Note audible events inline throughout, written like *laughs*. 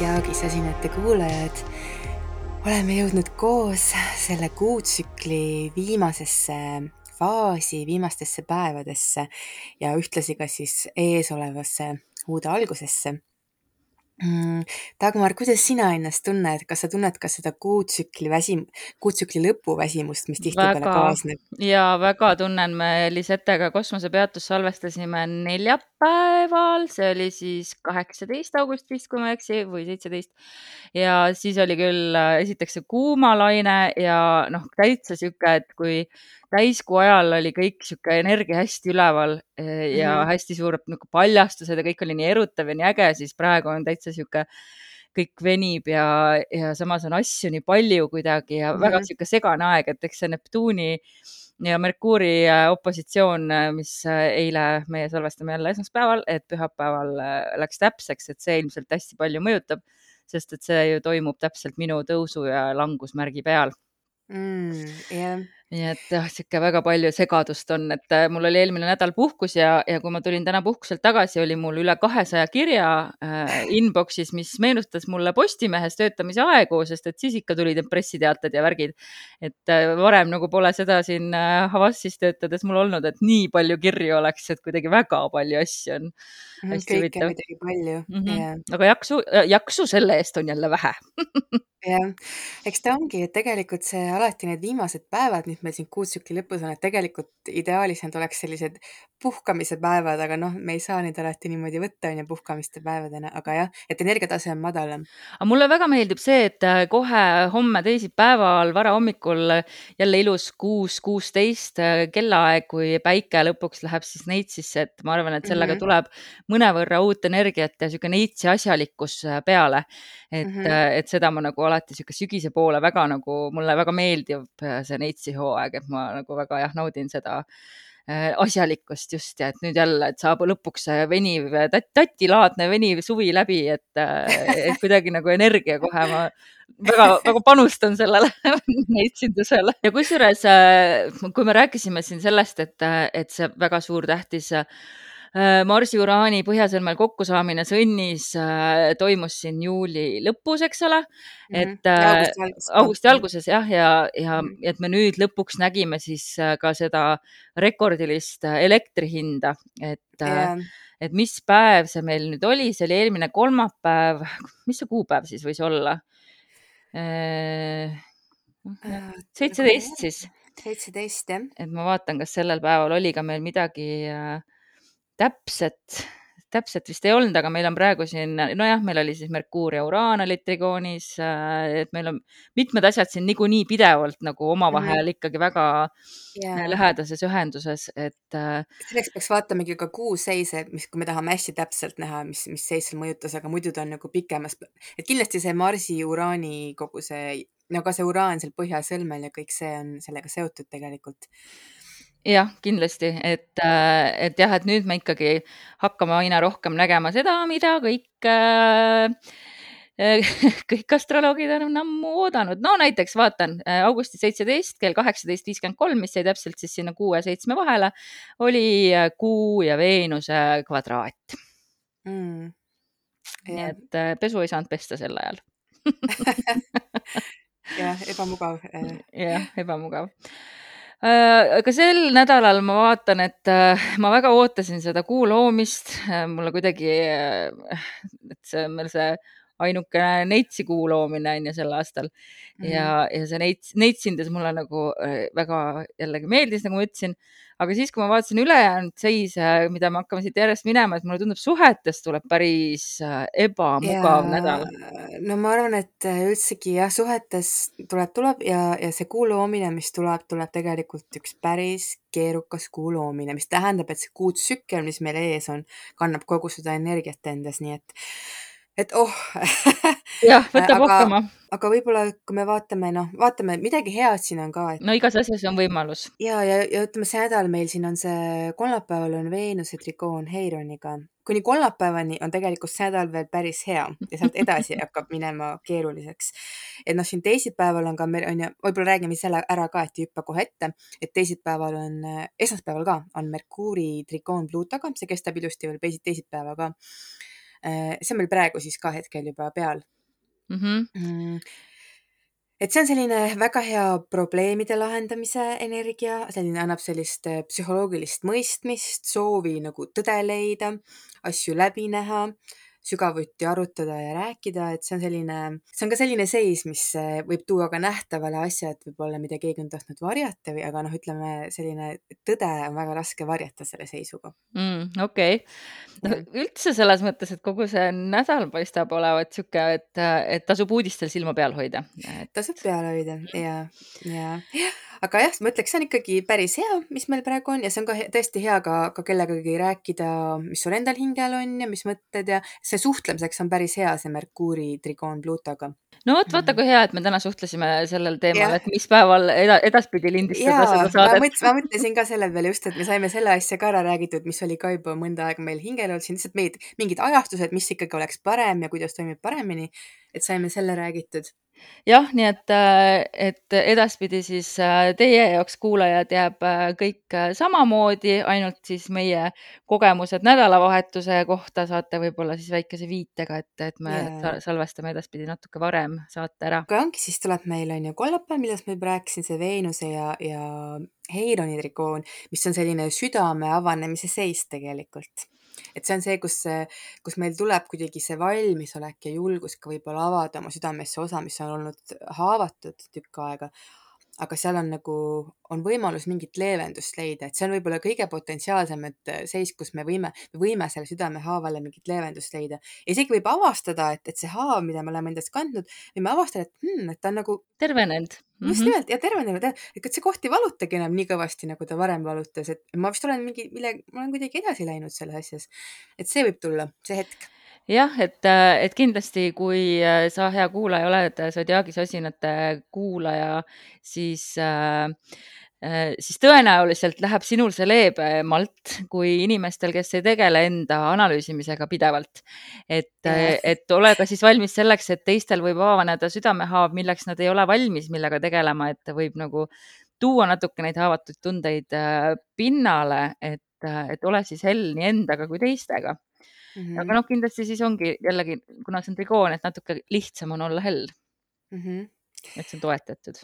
kallid Jaagisasinate kuulajad. oleme jõudnud koos selle kuutsükli viimasesse faasi, viimastesse päevadesse ja ühtlasi ka siis eesolevasse uude algusesse Dagmar, kuidas sina ennast tunned, kas sa tunned ka seda kuutsükli väsim-, kuutsükli lõpu väsimust, mis tihtipeale kaasneb? ja väga tunnen, me Lisettega kosmosepeatust salvestasime neljapäeval, see oli siis kaheksateist august vist, kui ma ei eksi, või seitseteist. ja siis oli küll äh, esiteks see kuumalaine ja noh, täitsa sihuke, et kui täiskuu ajal oli kõik sihuke energia hästi üleval eh, ja mm -hmm. hästi suured nagu paljastused ja kõik oli nii erutav ja nii äge, siis praegu on täitsa sihuke kõik venib ja, ja samas on asju nii palju kuidagi ja mm -hmm. väga sihuke segane aeg, et eks see Neptuuni ja Merkuuri äh, opositsioon, äh, mis eile meie salvestame jälle esmaspäeval, et pühapäeval läks täpseks, et see ilmselt hästi palju mõjutab, sest et see ju toimub täpselt minu tõusu ja langusmärgi peal mm,. jah nii et jah, sihuke väga palju segadust on, et äh, mul oli eelmine nädal puhkus ja, ja kui ma tulin täna puhkuselt tagasi, oli mul üle kahesaja kirja äh, inbox'is, mis meenutas mulle Postimehes töötamise aegu, sest et siis ikka tulid need pressiteated ja värgid. et äh, varem nagu pole seda siin äh, Havassis töötades mul olnud, et nii palju kirju oleks, et kuidagi väga palju asju on. Mhm, kõike muidugi palju mm. -hmm. Yeah. aga jaksu, jaksu selle eest on jälle vähe *laughs* jah, eks ta ongi, et tegelikult see alati need viimased päevad, mis meil siin kuutsükli lõpus on, et tegelikult ideaalis need oleks sellised puhkamise päevad, aga noh, me ei saa neid alati niimoodi võtta, on ju, puhkamiste päevadena, aga jah, et energiatase on madalam. aga mulle väga meeldib see, et äh, kohe homme teisipäeval varahommikul jälle ilus kuus, kuusteist äh, kellaaeg, kui päike lõpuks läheb siis neitsisse, et ma arvan, et sellega mm -hmm. tuleb mõnevõrra uut energiat ja niisugune neitsi asjalikkus äh, peale. et mm, -hmm. et seda ma nagu alati niisugune sügise poole väga nagu, mulle väga meeldib see neitsi hooaeg, et ma nagu väga jah, naudin seda Äh, asjalikkust just ja et nüüd jälle, et saab lõpuks veniv tat, tatilaadne veniv suvi läbi, et, äh, et kuidagi nagu energia kohe ma väga-väga panustan sellele *laughs* neitsindusele. Ja kusjuures, äh, kui me rääkisime siin sellest, et, et see väga suur tähtis Äh, Marsi-uraani põhjasõlmel kokkusaamine sõnnis äh, toimus siin juuli lõpus, eks ole. Mhm. et mm -hmm. augusti alguses, augusti alguses jah, ja, ja -hmm. et me nüüd lõpuks nägime siis ka seda rekordilist elektri hinda, et yeah et mis päev see meil nüüd oli, see oli eelmine kolmapäev, mis see kuupäev siis võis olla? seitseteist siis. seitseteist jah. et ma vaatan, kas sellel päeval oli ka meil midagi äh, täpset, täpselt vist ei olnud, aga meil on praegu siin, nojah, meil oli siis Merkuur ja Uraan olid trigoonis, äh, et meil on mitmed asjad siin niikuinii pidevalt nagu omavahel mm -hmm. ikkagi väga yeah. lähedases ühenduses, et. Äh, selleks peaks vaatamegi ka kuuseise, mis, kui me tahame hästi täpselt näha, mis, mis seis seal mõjutas, aga muidu ta on nagu pikemas, et kindlasti see Marsi, Uraani kogu see, no ka see uraan seal põhjasõlmel ja kõik see on sellega seotud tegelikult jah, kindlasti, et, äh, et jah, et nüüd me ikkagi hakkame aina rohkem nägema seda, mida kõik äh, *laughs* kõik astroloogid on ammu oodanud. no näiteks vaatan äh, augusti seitseteist kell kaheksateist viiskümmend kolm, mis jäi täpselt siis sinna kuu ja seitsme vahele, oli Kuu ja Veenuse kvadraat. Mm.. nii et pesu ei saanud pesta sel ajal. *laughs* Jah, ebamugav. jah, ebamugav Äh, aga sel nädalal ma vaatan, et äh, ma väga ootasin seda kuu loomist. Äh, mulle kuidagi, et see meil see ainukene neitsi kuu loomine on ju sel aastal mm. -hmm. ja, ja see neits, neitsindes mulle nagu väga jällegi meeldis, nagu ma ütlesin aga siis, kui ma vaatasin ülejäänud seise, mida me hakkame siit järjest minema, et mulle tundub, suhetes tuleb päris äh, ebamugav ja, nädal. no ma arvan, et äh, üldsegi jah, suhetes tuleb, tuleb ja, ja see kuu loomine, mis tuleb, tuleb tegelikult üks päris keerukas kuu loomine, mis tähendab, et see kuutsükkel, mis meil ees on, kannab kogu seda energiat endas, nii et et oh *laughs* jah, võtab rohkem. aga võib-olla, kui me vaatame, noh, vaatame, midagi head siin on ka et.... no igas asjas on võimalus. ja, ja, ja ütleme, see nädal meil siin on see, kolmapäeval on Veenuse trikoon Heironiga. kuni kolmapäevani on tegelikult see nädal veel päris hea ja sealt edasi *laughs* hakkab minema keeruliseks. et noh, siin teisipäeval on ka, on ju, võib-olla räägime selle ära ka, et ei hüppa kohe ette, et teisipäeval on, esmaspäeval ka on Merkuuri trikoon Pluutoga, see kestab ilusti veel teisipäeva ka see on meil praegu siis ka hetkel juba peal mm. -hmm. et see on selline väga hea probleemide lahendamise energia, selline annab sellist äh, psühholoogilist mõistmist, soovi nagu tõde leida, asju läbi näha sügavuti arutada ja rääkida, et see on selline, see on ka selline seis, mis äh, võib tuua ka nähtavale asjad võib-olla, mida keegi on tahtnud varjata või, aga noh, ütleme selline tõde on väga raske varjata selle seisuga mm,. okei okay., noh üldse selles mõttes, et kogu see nädal paistab olevat sihuke, et, et tasub uudistel silma peal hoida et.... tasub peal hoida ja, ja aga jah, ma ütleks, see on ikkagi päris hea, mis meil praegu on ja see on ka he tõesti hea ka, ka kellegagi rääkida, mis sul endal hingel on ja mis mõtted ja see suhtlemiseks on päris hea, see Merkuuri trigoon Pluutoga. no vot, vaata kui hea, et me täna suhtlesime sellel teemal, et mis päeval eda, edaspidi lindistada seda saadet. ma mõtlesin ka selle peale just, et me saime selle asja ka ära räägitud, mis oli ka juba mõnda aega meil hingel olnud, siin lihtsalt meid, mingid ajastused, mis ikkagi oleks parem ja kuidas toimib paremini, et saime selle räägitud jah, nii et, äh, et edaspidi siis äh, teie jaoks, kuulajad, jääb äh, kõik samamoodi, ainult siis meie kogemused nädalavahetuse kohta saate võib-olla siis väikese viitega, et, et me yeah. salvestame edaspidi natuke varem saate ära. aga ongi, siis tuleb meil on ju kolmapäev, millest ma juba rääkisin, see Veenuse ja, ja Heironi trikoon, mis on selline südame avanemise seis tegelikult et see on see, kus, kus meil tuleb kuidagi see valmisolek ja julgus ka võib-olla avada oma südamesse osa, mis on olnud haavatud tükk aega. Aga seal on nagu, on võimalus mingit leevendust leida, et see on võib-olla kõige potentsiaalsem, et seis, kus me võime, me võime selle südamehaavale mingit leevendust leida. isegi võib avastada, et, et see haav, mida me oleme endas kandnud, võime avastada, et hmm, et ta on nagu tervenenud mm. -hmm. just nimelt ja tervenenud et see koht ei valutagi enam nii kõvasti, nagu ta varem valutas, et ma vist olen mingi, mille, ma olen kuidagi edasi läinud selles asjas. et see võib tulla, see hetk jah, et, et kindlasti, kui sa, hea kuulaja, oled Zodiaagi sosinate kuulaja, siis äh, Äh, siis tõenäoliselt läheb sinul see leebemalt kui inimestel, kes ei tegele enda analüüsimisega pidevalt. et, et ole ka siis valmis selleks, et teistel võib avaneda südamehaav, milleks nad ei ole valmis, millega tegelema, et võib nagu tuua natuke neid haavatud tundeid äh, pinnale, et, et ole siis hell nii endaga kui teistega mm. -hmm. aga noh, kindlasti siis ongi jällegi, kuna see on trigoon, et natuke lihtsam on olla hell mm. -hmm. et see on toetatud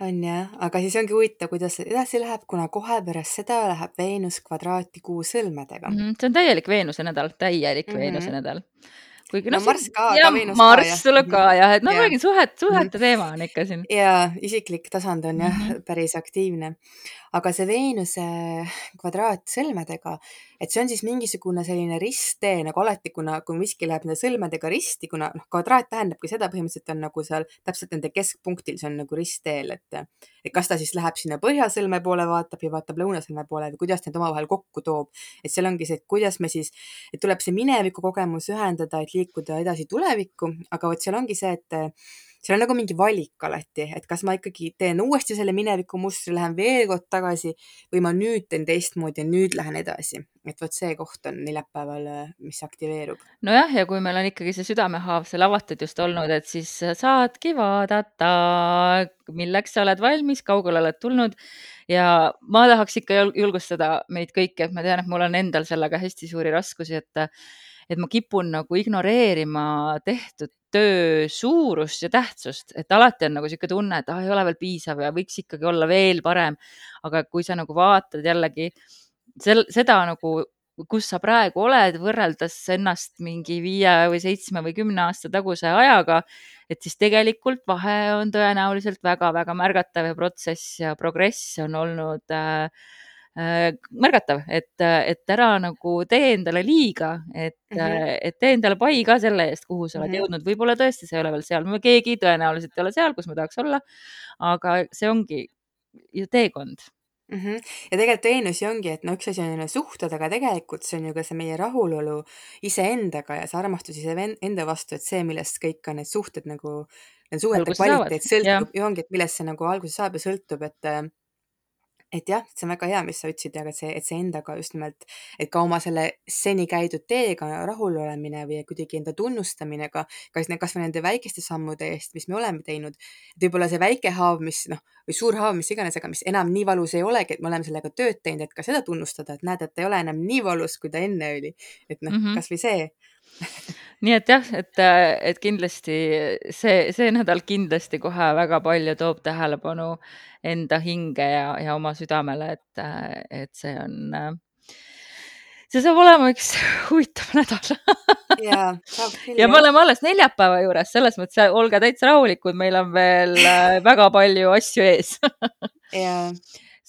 on jah, aga siis ongi huvitav, kuidas edasi läheb, kuna kohe pärast seda läheb Veenus kvadraati kuu sõlmedega mm. -hmm. see on täielik Veenuse nädal, täielik mm -hmm. Veenuse nädal kuigi no, no Marss ka, aga Venus ka. Marss tuleb ka jah, et noh, ma räägin suhet, suhete teema on ikka siin. ja isiklik tasand on jah mm -hmm. päris aktiivne, aga see Veenuse kvadraat sõlmedega, et see on siis mingisugune selline risttee nagu alati, kuna, kui miski läheb nende sõlmedega risti, kuna noh, kvadraat tähendabki seda, põhimõtteliselt on nagu seal täpselt nende keskpunktil, see on nagu ristteel, et, et kas ta siis läheb sinna põhjasõlme poole, vaatab ja vaatab lõunasõlme poole või kuidas need omavahel kokku toob. et seal ongi see, et kuidas me siis, et tuleb see mineviku kogemus ühendada, et liikuda edasi tulevikku, aga vot seal ongi see, et eh, seal on nagu mingi valik alati, et kas ma ikkagi teen uuesti selle mineviku mustri, lähen veel kord tagasi või ma nüüd teen teistmoodi ja nüüd lähen edasi. et vot see koht on neljapäeval, eh, mis aktiveerub. nojah, ja kui meil on ikkagi see südamehaav seal avatud just olnud, et siis saadki vaadata, milleks sa oled valmis, kaugele oled tulnud ja ma tahaks ikka julgustada meid kõiki, et ma tean, et mul on endal sellega hästi suuri raskusi, et et ma kipun nagu ignoreerima tehtud töö suurust ja tähtsust, et alati on nagu niisugune tunne, et ah, ei ole veel piisav ja võiks ikkagi olla veel parem. aga kui sa nagu vaatad jällegi sel, seda nagu, kus sa praegu oled, võrreldes ennast mingi viie või seitsme või kümne aasta taguse ajaga, et siis tegelikult vahe on tõenäoliselt väga-väga märgatav ja protsess ja progress on olnud äh, märgatav, et, et ära nagu tee endale liiga, et mm, -hmm. et tee endale pai ka selle eest, kuhu sa oled mm -hmm. jõudnud, võib-olla tõesti sa ei ole veel seal, keegi tõenäoliselt ei ole seal, kus ma tahaks olla. aga see ongi ju teekond mm. -hmm. ja tegelikult Veenusi ongi, et no üks asi on suhted, aga tegelikult see on ju ka see meie rahulolu iseendaga ja see armastus iseenda vastu, et see, millest kõik on need suhted nagu, need suhete kvaliteet sõltub ja ongi, et millest see nagu alguse saab ja sõltub, et et jah, see on väga hea, mis sa ütlesid, aga see, et see endaga just nimelt, et ka oma selle seni käidud teega rahulolemine või kuidagi enda tunnustamine ka, kas, kasvõi nende väikeste sammude eest, mis me oleme teinud. et võib-olla see väike haav, mis noh, või suur haav, mis iganes, aga mis enam nii valus ei olegi, et me oleme sellega tööd teinud, et ka seda tunnustada, et näed, et ta ei ole enam nii valus, kui ta enne oli. et noh mm -hmm., kasvõi see *laughs* nii et jah, et, et kindlasti see, see nädal kindlasti kohe väga palju toob tähelepanu enda hinge ja, ja oma südamele, et, et see on, see saab olema üks *laughs* huvitav nädal. Ja ja me oleme alles neljapäeva juures, selles mõttes olge täitsa rahulikud, meil on veel äh, väga palju asju ees. *laughs* Ja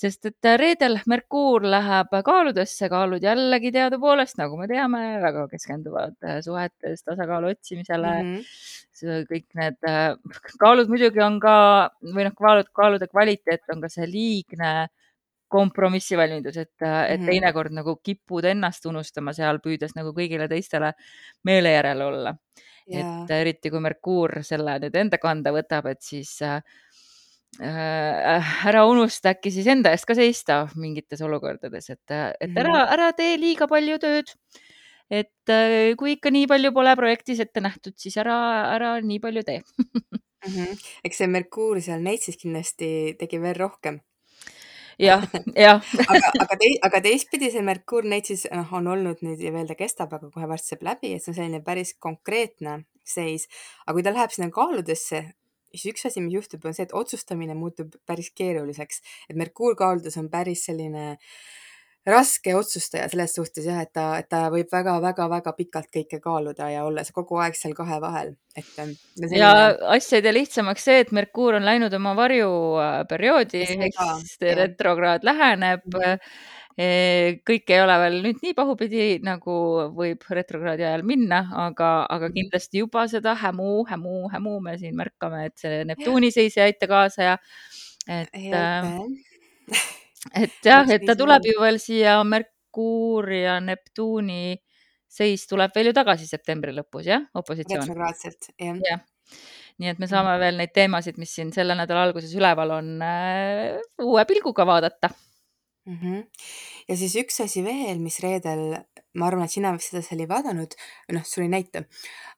sest et äh, reedel Merkuur läheb kaaludesse, kaalud jällegi teadupoolest, nagu me teame, väga keskenduvad äh, suhetes tasakaalu otsimisele mm. -hmm. kõik need kaalud muidugi on ka või noh, kaalud, kaalude kvaliteet on ka see liigne kompromissivalmidus, et mm, -hmm. et teinekord nagu kipud ennast unustama seal, püüdes nagu kõigile teistele meele järele olla. ja et eriti kui Merkuur selle nüüd enda kanda võtab, et siis äh, äh, ära unusta äkki siis enda eest ka seista mingites olukordades, et, et Mhm. ära, ära tee liiga palju tööd. et äh, kui ikka nii palju pole projektis ette nähtud, siis ära, ära nii palju tee mm. -hmm. eks see Merkuur seal Neitsis kindlasti tegi veel rohkem jah, *laughs* jah aga, aga tei-, aga teistpidi see Merkuur Neitsis noh, on olnud nüüd ja veel ta kestab, aga kohe varsti saab läbi, et see on selline päris konkreetne seis. aga kui ta läheb sinna kaaludesse, siis üks asi, mis juhtub, on see, et otsustamine muutub päris keeruliseks, et Merkuur kaaludes on päris selline raske otsustaja selles suhtes jah, et ta, et ta võib väga-väga-väga pikalt kõike kaaluda ja olla kogu aeg seal kahe vahel, et selline.... ja asja ei tee lihtsamaks see, et Merkuur on läinud oma varjuperioodi, ehk siis retrokraad läheneb. Mm. -hmm kõik ei ole veel nüüd nii pahupidi, nagu võib retrokraadi ajal minna, aga, aga kindlasti juba seda hämu, hämu, hämu me siin märkame, et see Neptuuni seis ei aita kaasa ja et, et jah, et ta tuleb ju veel siia Merkuur ja Neptuuni seis tuleb veel ju tagasi septembri lõpus, jah, opositsioon. retrokraadselt, jah. Ja. nii et me saame veel neid teemasid, mis siin selle nädala alguses üleval on, uue pilguga vaadata -hmm. ja siis üks asi veel, mis reedel, ma arvan, et sina vist seda seal ei vaadanud, noh, sul ei näita,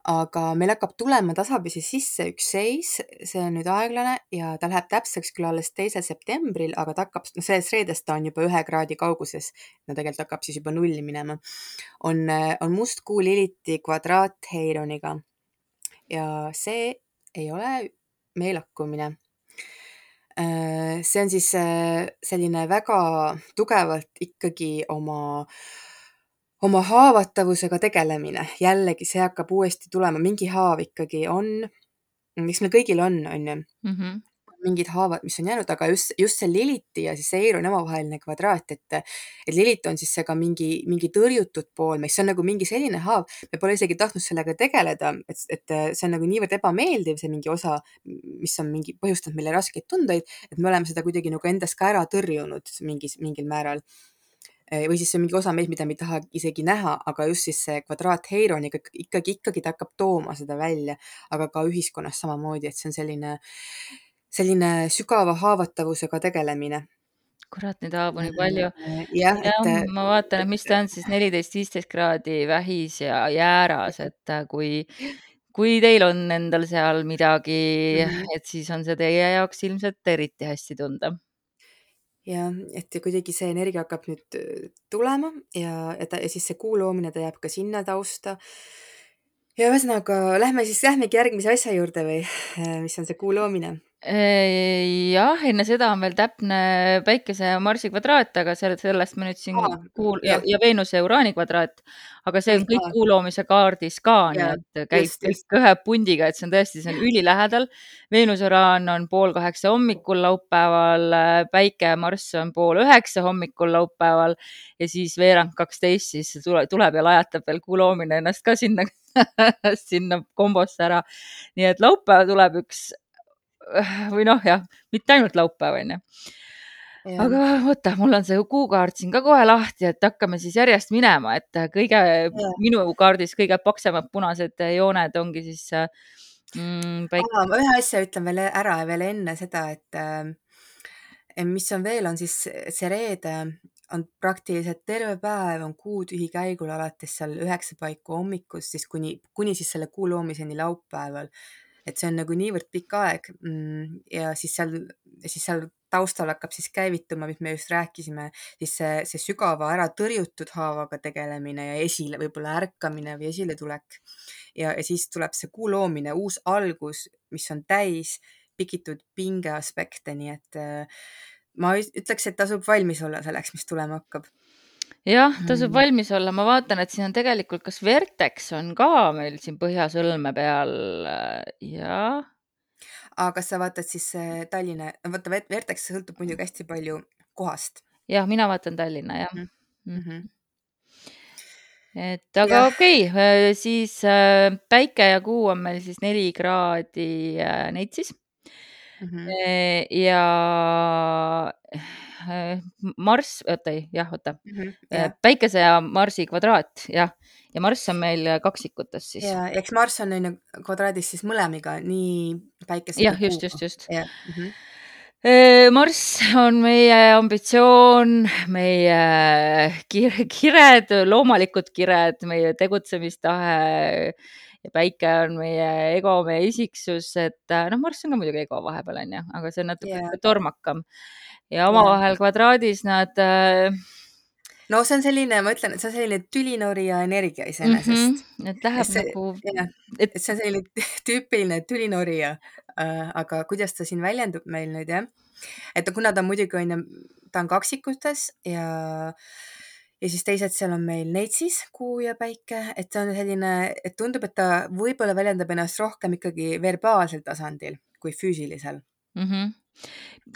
aga meil hakkab tulema tasapisi sisse üks seis, see on nüüd aeglane ja ta läheb täpseks küll alles teisel septembril, aga ta hakkab, no sellest reedest ta on juba ühe kraadi kauguses, no tegelikult hakkab siis juba nulli minema, on, on must kuu Liliti kvadraat Heironiga ja see ei ole meelakkumine see on siis selline väga tugevalt ikkagi oma, oma haavatavusega tegelemine, jällegi see hakkab uuesti tulema, mingi haav ikkagi on, mis meil kõigil on, on ju. -hmm mingid haavad, mis on jäänud, aga just, just see Liliti ja siis see Eironi omavaheline kvadraat, et, et Lilit on siis see ka mingi, mingi tõrjutud pool meist, see on nagu mingi selline haav, me pole isegi tahtnud sellega tegeleda, et, et see on nagu niivõrd ebameeldiv, see mingi osa, mis on mingi põhjustanud meile raskeid tundeid, et me oleme seda kuidagi nagu endast ka ära tõrjunud mingis, mingil määral. Või siis see mingi osa meid, mida me ei taha isegi näha, aga just siis see kvadraat Heironiga ikkagi, ikkagi ta hakkab tooma seda välja, aga ka ühiskonnas samamoodi, et see on selline selline sügava haavatavusega tegelemine. kurat, neid haavu nii palju. jah ja, et, ma vaatan, et mis ta on siis neliteist, viisteist kraadi vähis ja jääras, et äh, kui, kui teil on endal seal midagi mm, -hmm. et siis on see teie jaoks ilmselt eriti hästi tunda jah, et kuidagi see energia hakkab nüüd äh, tulema ja, ja ta ja siis see kuu loomine, ta jääb ka sinna tausta. ja ühesõnaga lähme siis, lähmegi järgmise asja juurde või mis on see kuu loomine jah, enne seda on veel täpne Päikese ja Marsi kvadraat, aga selle, sellest me nüüd siin Aa, kuul- ja, ja Veenuse ja Uraani kvadraat, aga see on kõik kuu loomise kaardis ka, nii et käib just, just. kõik ühe pundiga, et see on tõesti, see on ülilähedal. Veenus ja Uraan on pool kaheksa hommikul laupäeval, Päike ja Marss on pool üheksa hommikul laupäeval ja siis veerand kaksteist siis tule, tuleb ja lajatab veel kuu loomine ennast ka sinna *laughs* sinna kombosse ära. nii et laupäev tuleb üks *laughs* või noh, jah, mitte ainult laupäev, onju. aga oota, mul on see kuukaart siin ka kohe lahti, et hakkame siis järjest minema, et kõige ja. minu kaardis kõige paksemad punased jooned ongi siis mm,. Päik... ma ühe asja ütlen veel ära veel enne seda, et äh, mis on veel, on siis see reede on praktiliselt terve päev on kuutühi käigul alates seal üheksa paiku hommikust, siis kuni, kuni siis selle kuu loomiseni laupäeval et see on nagu niivõrd pikk aeg mm, ja siis seal, siis seal taustal hakkab siis käivituma, mis me just rääkisime, siis see, see sügava ära tõrjutud haavaga tegelemine ja esile võib-olla ärkamine või esiletulek. ja, ja siis tuleb see kuu loomine, uus algus, mis on täis pikitud pinge aspekte, nii et äh, ma ütleks, et tasub valmis olla selleks, mis tulema hakkab jah, tasub mm. valmis olla, ma vaatan, et siin on tegelikult, kas Vertex on ka meil siin põhjasõlme peal ja. aga kas sa vaatad siis Tallinna, vaata Vertex sõltub muidugi hästi palju kohast. jah, mina vaatan Tallinna jah mm. -hmm. et aga okei okay,, siis äh, päike ja kuu on meil siis neli kraadi äh, Neitsis mm. -hmm. ja Äh, Marss, oota ei, jah, oota mm. -hmm, yeah. päikese ja Marsi kvadraat, jah, ja Marss on meil kaksikutes siis. ja, eks Marss on on ju kvadraadis siis mõlemiga, nii päikese. jah, just, just, just. Mm -hmm. Marss on meie ambitsioon, meie kire, kired, loomulikud kired, meie tegutsemistahe ja päike on meie ego, meie isiksus, et noh, Marss on ka muidugi ego vahepeal onju, aga see on natuke yeah. tormakam ja omavahel kvadraadis nad äh.... no see on selline, ma ütlen, et see on selline tülinorija energia iseenesest mm. -hmm. et läheb see, nagu. et see on selline tüüpiline tülinorija äh,, aga kuidas ta siin väljendub meil nüüd jah, et kuna ta muidugi on ju, ta on kaksikutes ja ja siis teised seal on meil Neitsis, Kuu ja Päike, et see on selline, et tundub, et ta võib-olla väljendab ennast rohkem ikkagi verbaalsel tasandil kui füüsilisel mm. -hmm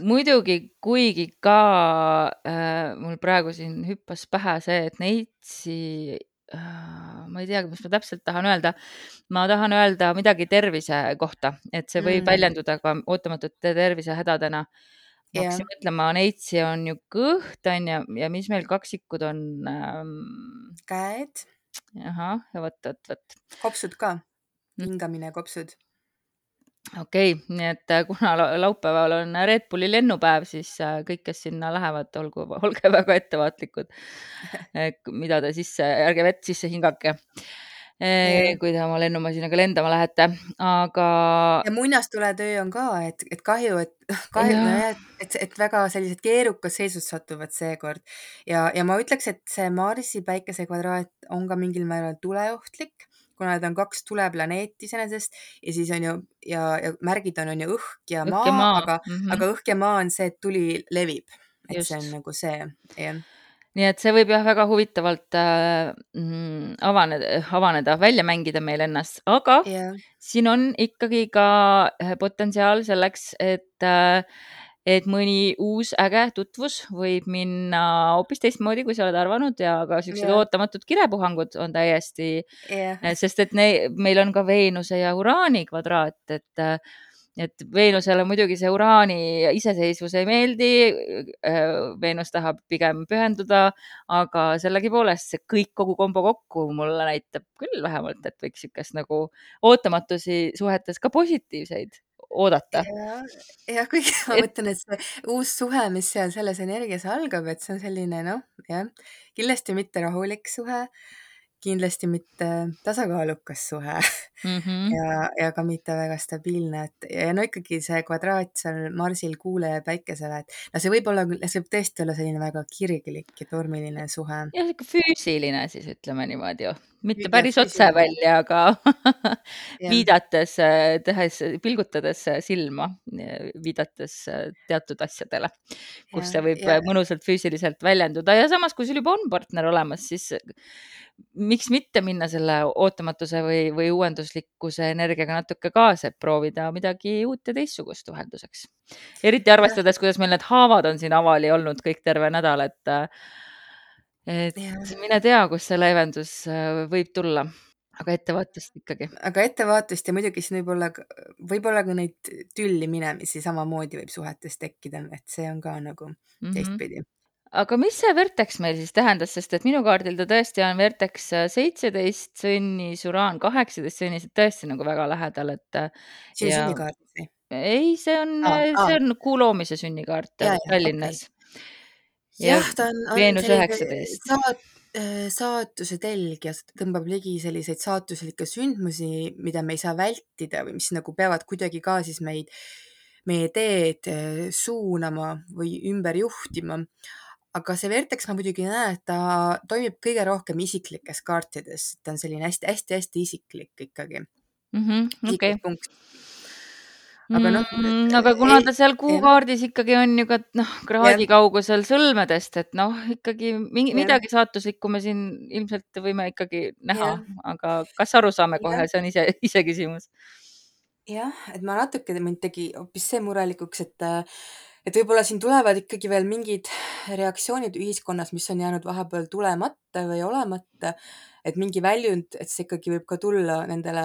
muidugi, kuigi ka äh, mul praegu siin hüppas pähe see, et Neitsi äh,, ma ei teagi, mis ma täpselt tahan öelda. ma tahan öelda midagi tervise kohta, et see võib mm. väljenduda ka ootamatute tervisehädadena. ma hakkasin yeah. mõtlema, Neitsi on ju kõht on ju, ja mis meil kaksikud on ähm...? käed. ahah, vot, vot, vot. kopsud ka, mm. hingamine, kopsud okei okay,, nii et äh, kuna laupäeval on Red Bulli lennupäev, siis äh, kõik, kes sinna lähevad, olgu, olge *laughs* väga ettevaatlikud. mida te sisse, ärge vett sisse hingake. kui te oma lennumasinaga lendama lähete, aga. ja muinastuletöö on ka, et, et kahju, et *laughs* kahju, et, et, et väga sellised keerukad seisud satuvad seekord ja, ja ma ütleks, et see Marsi päikese kvadraat on ka mingil määral tuleohtlik kuna need on kaks tuleplaneeti iseenesest ja siis on ju ja, ja märgid on, on ju õhk ja õhk maa, maa., aga mm, -hmm. aga õhk ja maa on see, et tuli levib, et Just. see on nagu see, jah nii et see võib jah, väga huvitavalt äh, mm, avaneda, avaneda, välja mängida meil ennast, aga yeah. siin on ikkagi ka äh, potentsiaal selleks, et äh, et mõni uus äge tutvus võib minna hoopis teistmoodi, kui sa oled arvanud ja ka siuksed yeah. ootamatud kirepuhangud on täiesti yeah., sest et ne, meil on ka Veenuse ja Uraani kvadraat, et et Veenusele muidugi see uraani iseseisvus ei meeldi. Veenus tahab pigem pühenduda, aga sellegipoolest see kõik, kogu kombo kokku mulle näitab küll vähemalt, et võiks niisugust nagu ootamatusi suhetes ka positiivseid oodata. jah, ja kuigi ma et... mõtlen, et see uus suhe, mis seal selles energias algab, et see on selline noh, jah, kindlasti mitte rahulik suhe, kindlasti mitte tasakaalukas suhe mm -hmm. ja, ja ka mitte väga stabiilne, et ja no ikkagi see kvadraat seal Marsil, Kuule ja Päikesele, et no see võib olla, see võib tõesti olla selline väga kirglik ja tormiline suhe. jah, sihuke füüsiline siis ütleme niimoodi ju, mitte päris otse välja, aga *laughs* viidates, tehes, pilgutades silma, viidates teatud asjadele, kus ja, see võib ja. mõnusalt füüsiliselt väljenduda ja samas, kui sul juba on partner olemas, siis miks mitte minna selle ootamatuse või, või uuenduslikkuse energiaga natuke kaasa, et proovida midagi uut ja teistsugust vahelduseks. eriti arvestades, kuidas meil need haavad on siin avali olnud kõik terve nädal, et, et ja. mine tea, kust see leevendus äh, võib tulla aga ettevaatust ikkagi. aga ettevaatust ja muidugi siin võib olla, võib-olla ka neid tülli minemisi samamoodi võib suhetes tekkida, et see on ka nagu mm -hmm. teistpidi aga mis see Vertex meil siis tähendas, sest et minu kaardil ta tõesti on Vertex seitseteist sünnis, Uraan kaheksateist sünnis, et tõesti nagu väga lähedal, et. sinu ja... sünnikaardis või? ei, see on see on kuu loomise sünnikaart ja, Tallinnas okay.. Jah, ta on, on Veenus üheksateist. Äh, saatuse telg ja tõmbab ligi selliseid saatuslikke sündmusi, mida me ei saa vältida või mis nagu peavad kuidagi ka siis meid, meie teed äh, suunama või ümber juhtima. aga see Vertex ma muidugi näen, et ta toimib kõige rohkem isiklikes kaartides, ta on selline hästi-hästi-hästi isiklik ikkagi mm. -hmm, okay. punkt aga noh mm,. aga kuna ta seal kuukaardis ikkagi on ju ka noh, kraadi ja. kaugusel sõlmedest, et noh, ikkagi mingi, midagi saatuslikku me siin ilmselt võime ikkagi näha, aga kas aru saame kohe, see on ise, iseküsimus. jah, et ma natuke, mind tegi hoopis see murelikuks, et et võib-olla siin tulevad ikkagi veel mingid reaktsioonid ühiskonnas, mis on jäänud vahepeal tulemata või olemata et mingi väljund, et see ikkagi võib ka tulla nendele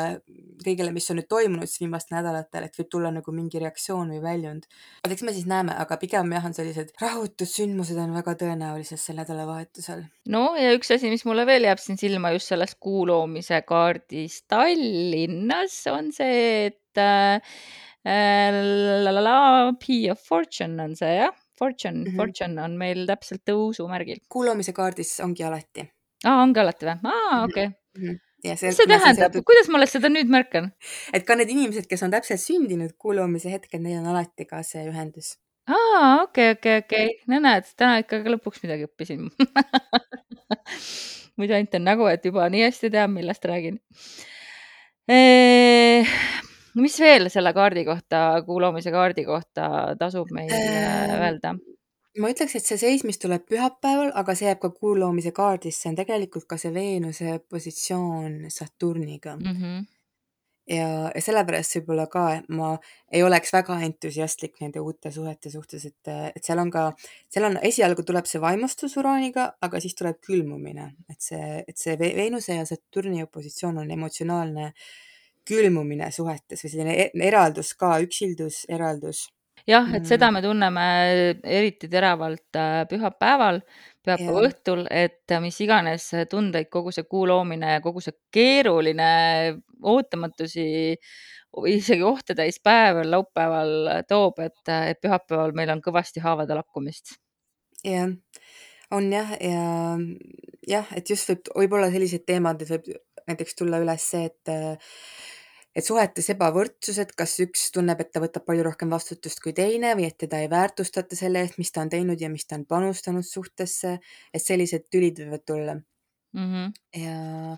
kõigele, mis on nüüd toimunud siis viimastel nädalatel, et võib tulla nagu mingi reaktsioon või väljund. et eks me siis näeme, aga pigem jah, on sellised rahutussündmused on väga tõenäoliselt sel nädalavahetusel. no ja üks asi, mis mulle veel jääb siin silma just sellest kuu loomise kaardist Tallinnas on see, et äh, la la la, P of Fortune on see jah Fortune mm, -hmm. Fortune on meil täpselt tõusumärgil. kuuloomise kaardis ongi alati aa, ongi alati või? aa, mhm. okei okay. Ja mis see tähendab kuidas ma alles seda nüüd märkan? et ka need inimesed, kes on täpselt sündinud kuulumise hetkel, neil on alati ka see ühendus. aa, okei okay,, okei okay,, okei okay., no näed, täna ikka lõpuks midagi õppisin *laughs* muidu ainult on nägu, et juba nii hästi tean, millest räägin eee mis veel selle kaardi kohta, kuulamise kaardi kohta tasub meil äh, öelda? Ma ütleks, et see seis, mis tuleb pühapäeval, aga see jääb ka kuu loomise kaardis, see on tegelikult ka see Veenuse positsioon Saturniga mm. -hmm. ja, ja sellepärast võib-olla ka ma ei oleks väga entusiastlik nende uute suhete suhtes, et, et seal on ka, seal on, esialgu tuleb see vaimustus Uraaniga, aga siis tuleb külmumine, et see, et see Veenuse ja Saturni opositsioon on emotsionaalne külmumine suhetes või selline e-, eraldus ka, üksildus, eraldus jah, et seda mm. me tunneme eriti teravalt äh, pühapäeval, pühapäeva yeah. õhtul, et mis iganes tundeid kogu see kuu loomine ja kogu see keeruline ootamatusi, isegi ohte täis päev laupäeval toob, et, et pühapäeval meil on kõvasti haavade lakkumist. jah on jah, ja jah, et just võib, võib-olla sellised teemad, et võib näiteks tulla üles see, et et suhetes ebavõrdsus, et kas üks tunneb, et ta võtab palju rohkem vastutust kui teine või et teda ei väärtustata selle eest, mis ta on teinud ja mis ta on panustanud suhtesse, et sellised tülid võivad tulla mm. -hmm. ja,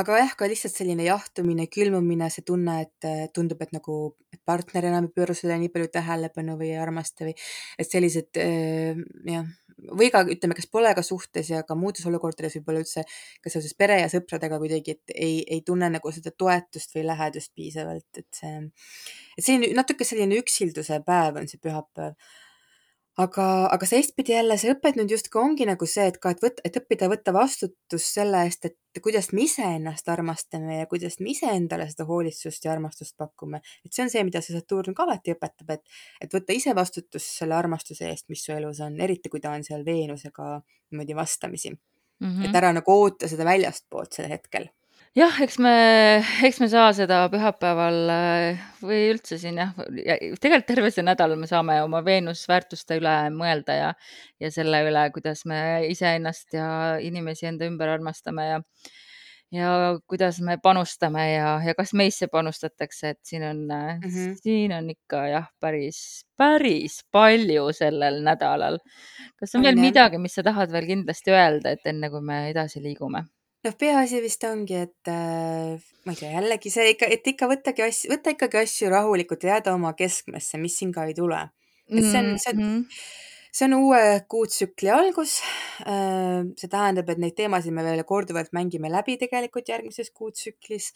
aga jah, ka lihtsalt selline jahtumine, külmumine, see tunne, et tundub, et nagu et partner enam ei pööra sellele nii palju tähelepanu või ei armasta või et sellised äh, jah või ka ütleme, kes pole ka suhtes ja ka muudes olukordades võib-olla üldse ka seoses pere ja sõpradega kuidagi, et ei, ei tunne nagu seda toetust või lähedust piisavalt, et see, et selline natuke selline üksilduse päev on see pühapäev aga, aga teistpidi jälle see õpet nüüd justkui ongi nagu see, et ka, et võtta, et õppida võtta vastutus selle eest, et kuidas me iseennast armastame ja kuidas me iseendale seda hoolitsust ja armastust pakume. et see on see, mida see Saturn ka alati õpetab, et, et võtta ise vastutus selle armastuse eest, mis su elus on, eriti kui ta on seal Veenusega niimoodi vastamisi mm. -hmm. et ära nagu oota seda väljastpoolt sel hetkel jah, eks me, eks me saa seda pühapäeval äh, või üldse siin jah, tegelikult terve see nädal me saame oma Veenusväärtuste üle mõelda ja, ja selle üle, kuidas me iseennast ja inimesi enda ümber armastame ja ja kuidas me panustame ja, ja kas meisse panustatakse, et siin on mm, -hmm. siin on ikka jah, päris, päris palju sellel nädalal. kas on, on veel jah. midagi, mis sa tahad veel kindlasti öelda, et enne kui me edasi liigume? Noh, peaasi vist ongi, et äh, ma ei tea, jällegi see ikka, et ikka võttagi asju, võtta ikkagi asju rahulikult ja jääda oma keskmesse, mis siin ka ei tule. et see on, see on mm, -hmm. see on uue kuutsükli algus äh,. see tähendab, et neid teemasid me veel korduvalt mängime läbi tegelikult järgmises kuutsüklis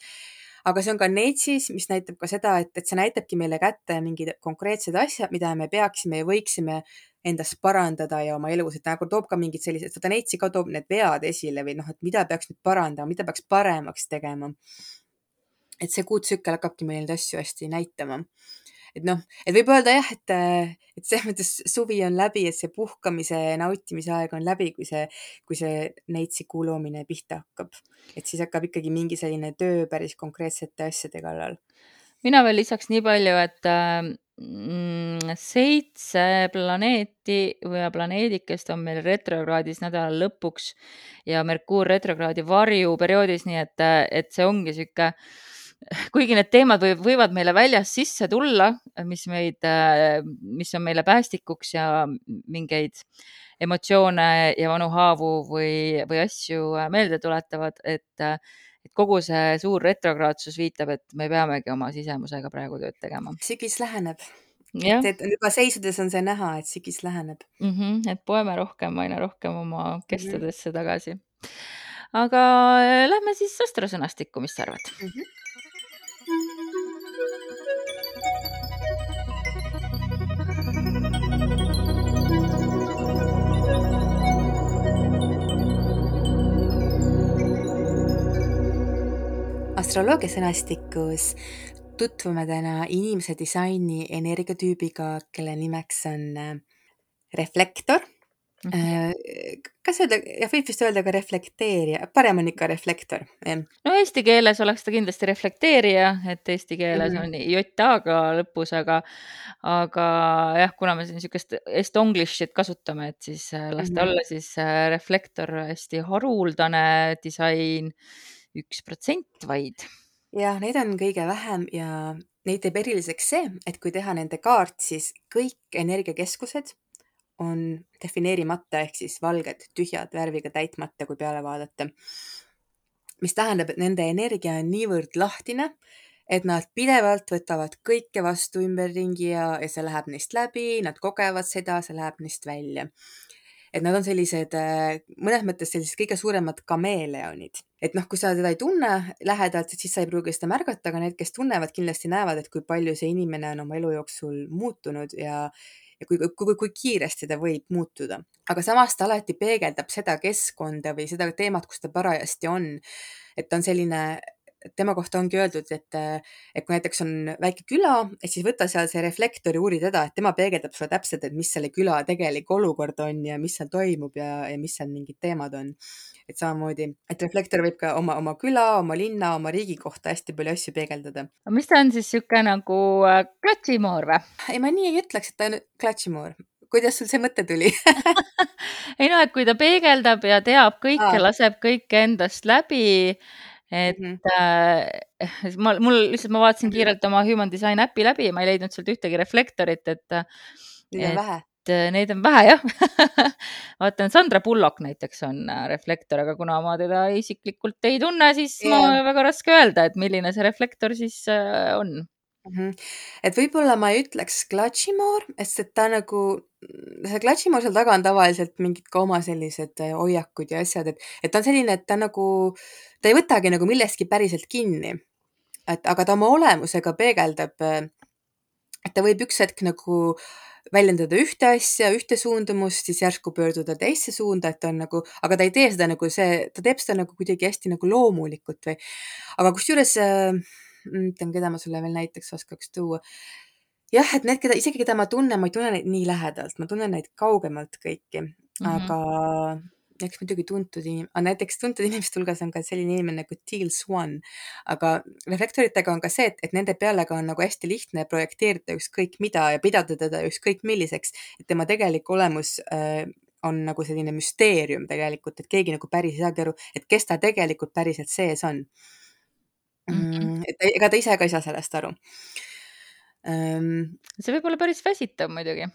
aga see on ka NETS-is, mis näitab ka seda, et, et see näitabki meile kätte mingid konkreetsed asjad, mida me peaksime ja võiksime endas parandada ja oma elus, et nagu toob ka mingid sellised, seda Neitsi ka toob need vead esile või noh, et mida peaks nüüd parandama, mida peaks paremaks tegema. et see kuutsükkel hakkabki meil neid asju hästi näitama. Et noh, et võib öelda jah, et, et selles mõttes suvi on läbi, et see puhkamise, nautimise aeg on läbi, kui see, kui see Neitsi kuu loomine pihta hakkab. et siis hakkab ikkagi mingi selline töö päris konkreetsete asjade kallal mina veel lisaks nii palju, et mm, seitse planeeti või planeedikest on meil retrokraadis nädala lõpuks ja Merkuur retrokraadi varjuperioodis, nii et, et see ongi sihuke, kuigi need teemad või, võivad meile väljast sisse tulla, mis meid, mis on meile päästikuks ja mingeid emotsioone ja vanu haavu või, või asju meelde tuletavad, et et kogu see suur retrokraatsus viitab, et me peamegi oma sisemusega praegu tööd tegema. sügis läheneb. et, et juba seisudes on see näha, et sügis läheneb mm. -hmm, et poeme rohkem, aina rohkem oma kestadesse mm -hmm. tagasi. aga äh, lähme siis astrosõnastikku, mis sa arvad mm? -hmm. Astroloogia sõnastikus tutvume täna inimese disaini energiatüübiga, kelle nimeks on äh, reflektor mm. -hmm. kas öelda, jah, võib vist öelda ka reflekteerija, parem on ikka reflektor, no eesti keeles oleks ta kindlasti reflekteerija, et eesti keeles mm -hmm. on J-A-ga lõpus, aga, aga jah, kuna me siin niisugust estonglish'it kasutame, et siis äh, las ta mm -hmm. olla siis reflektor, hästi haruldane disain üks protsent vaid. jah, neid on kõige vähem ja neid teeb eriliseks see, et kui teha nende kaart, siis kõik energiakeskused on defineerimata ehk siis valged, tühjad, värviga täitmata, kui peale vaadata. mis tähendab, et nende energia on niivõrd lahtine, et nad pidevalt võtavad kõike vastu ümberringi ja, ja see läheb neist läbi, nad kogevad seda, see läheb neist välja et nad on sellised äh, mõnes mõttes sellised kõige suuremad kameeleonid, et noh, kui sa teda ei tunne lähedalt, siis sa ei pruugi seda märgata, aga need, kes tunnevad, kindlasti näevad, et kui palju see inimene on oma elu jooksul muutunud ja ja kui, kui, kui, kiiresti ta võib muutuda, aga samas ta alati peegeldab seda keskkonda või seda teemat, kus ta parajasti on. et ta on selline tema kohta ongi öeldud, et, et kui näiteks on väike küla, et siis võta seal see reflektor ja uuri teda, et tema peegeldab sulle täpselt, et mis selle küla tegelik olukord on ja mis seal toimub ja, ja mis seal mingid teemad on. et samamoodi, et reflektor võib ka oma, oma küla, oma linna, oma riigi kohta hästi palju asju peegeldada. mis ta on siis niisugune nagu äh, klatšimoor või? ei, ma nii ei ütleks, et ta on klatšimoor kuidas sul see mõte tuli *laughs* ei no, et kui ta peegeldab ja teab kõike, laseb kõike endast läbi et mm -hmm. äh, ma, mul lihtsalt, ma vaatasin kiirelt oma Human Design äpi läbi ja ma ei leidnud sealt ühtegi reflektorit, et. Neid on vähe. Äh, neid on vähe jah *laughs* vaatan, Sandra Bullock näiteks on äh, reflektor, aga kuna ma teda isiklikult ei tunne, siis yeah. ma väga raske öelda, et milline see reflektor siis on -hmm. et võib-olla ma ei ütleks klatšimoor, sest et ta nagu, see klatšimoor seal taga on tavaliselt mingid ka oma sellised hoiakud ja asjad, et, et ta on selline, et ta nagu äh, ta ei võtagi nagu millestki päriselt kinni. et aga ta oma olemusega peegeldab, et ta võib üks hetk nagu väljendada ühte asja, ühte suundumust, siis järsku pöörduda teisse suunda, et ta on nagu, aga ta ei tee seda nagu see, ta teeb seda nagu kuidagi hästi nagu loomulikult või. aga kusjuures äh,, mõtlen, keda ma sulle veel näiteks oskaks tuua. jah, et need, keda, isegi keda ma tunnen, ma ei tunne neid nii lähedalt, ma tunnen neid kaugemalt kõiki mm, -hmm. aga eks muidugi tuntud inim-, näiteks tuntud inimeste hulgas on ka selline inimene nagu Teal Swan, aga reflektoritega on ka see, et, et nende peale ka on nagu hästi lihtne projekteerida ükskõik mida ja pidada teda ükskõik milliseks, et tema tegelik olemus äh, on nagu selline müsteerium tegelikult, et keegi nagu päris ei saagi aru, et kes ta tegelikult päriselt sees on mm. -hmm. Et ega ta ise ka ei saa sellest aru um,. see võib olla päris väsitav muidugi.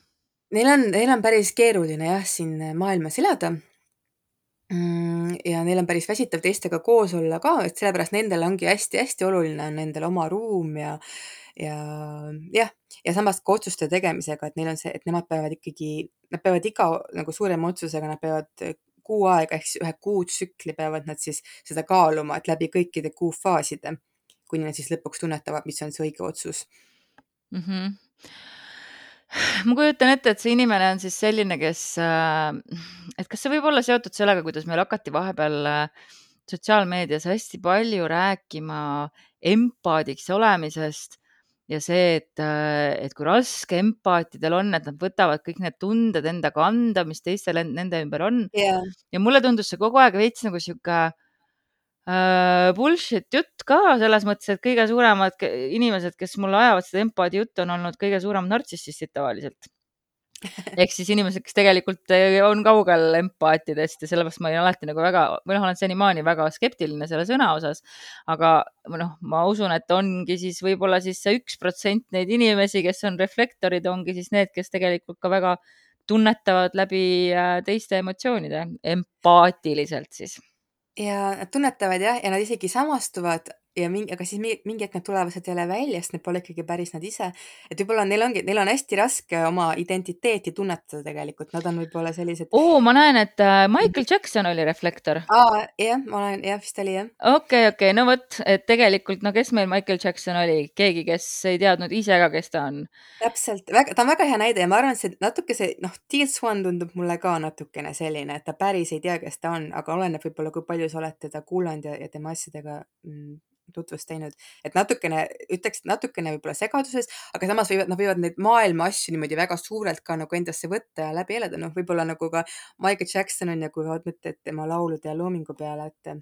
Neil on, neil on päris keeruline jah, siin maailmas elada Mm, ja neil on päris väsitav teistega koos olla ka, et sellepärast nendel ongi hästi-hästi oluline on endal oma ruum ja ja jah, ja samas ka otsuste tegemisega, et neil on see, et nemad peavad ikkagi, nad peavad iga nagu suurema otsusega, nad peavad kuu aega ehk siis ühe kuutsükli peavad nad siis seda kaaluma, et läbi kõikide kuufaaside, kuni nad siis lõpuks tunnetavad, mis on see õige otsus. Mm. -hmm ma kujutan ette, et see inimene on siis selline, kes, äh, et kas see võib olla seotud sellega, kuidas meil hakati vahepeal äh, sotsiaalmeedias hästi palju rääkima empaadiks olemisest ja see, et, äh, et kui raske empaatidel on, et nad võtavad kõik need tunded enda kanda, mis teistel nende ümber on. Yeah.. ja mulle tundus see kogu aeg veits nagu sihuke bullshit jutt ka selles mõttes, et kõige suuremad inimesed, kes mulle ajavad seda empaadi juttu, on olnud kõige suuremad nartsissistid tavaliselt *laughs* ehk siis inimesed, kes tegelikult eh, on kaugel empaatidest ja sellepärast ma olin alati nagu väga, või noh, olen senimaani väga skeptiline selle sõna osas. aga noh, ma usun, et ongi siis võib-olla siis see üks protsent neid inimesi, kes on reflektorid, ongi siis need, kes tegelikult ka väga tunnetavad läbi äh, teiste emotsioonide, empaatiliselt siis ja nad tunnetavad jah, ja nad isegi samastuvad ja mingi, aga siis mingi hetk nad tulevad sealt jälle välja, sest need pole ikkagi päris nad ise. et võib-olla neil ongi, neil on hästi raske oma identiteeti tunnetada tegelikult, nad on võib-olla sellised. oo, ma näen, et äh, Michael Jackson oli reflektor. aa, jah, ma olen, jah, vist oli jah. okei okay,, okei okay., no vot, et tegelikult, no kes meil Michael Jackson oli, keegi, kes ei teadnud ise ka, kes ta on. täpselt, ta on väga hea näide ja ma arvan, et see natuke see, noh, Teal Swan tundub mulle ka natukene selline, et ta päris ei tea, kes ta on, aga oleneb võib-olla, kui palju sa oled teda kuulanud ja, ja tema asjadega mm, tutvust teinud, et natukene, ütleks natukene võib-olla segaduses, aga samas võivad, nad võivad neid maailma asju niimoodi väga suurelt ka nagu endasse võtta ja läbi elada, noh, võib-olla nagu ka Michael Jackson on ja kui mõtled tema laulude ja loomingu peale, et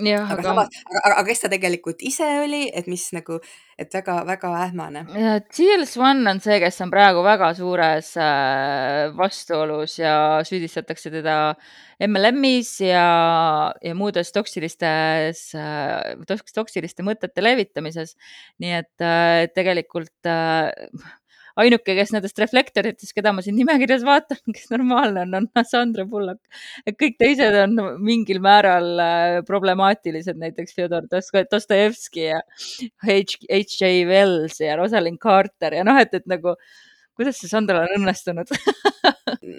jah, aga, aga samas, aga, aga kes ta tegelikult ise oli, et mis nagu, et väga-väga ähmane. Teal Swan on see, kes on praegu väga suures äh, vastuolus ja süüdistatakse teda MLM-is ja, ja muudes toksilistes, äh, toksiliste mõtete levitamises. nii et äh, tegelikult ainuke, kes nendest reflektoritest, keda ma siin nimekirjas vaatan, *laughs* kes normaalne on, on Sandra Bullock. et kõik teised on mingil määral äh, problemaatilised, näiteks Fjodor Dostojevski ja H.J. Wells ja Rosalind Carter ja noh, et, et nagu kuidas see Sandral on õnnestunud *laughs*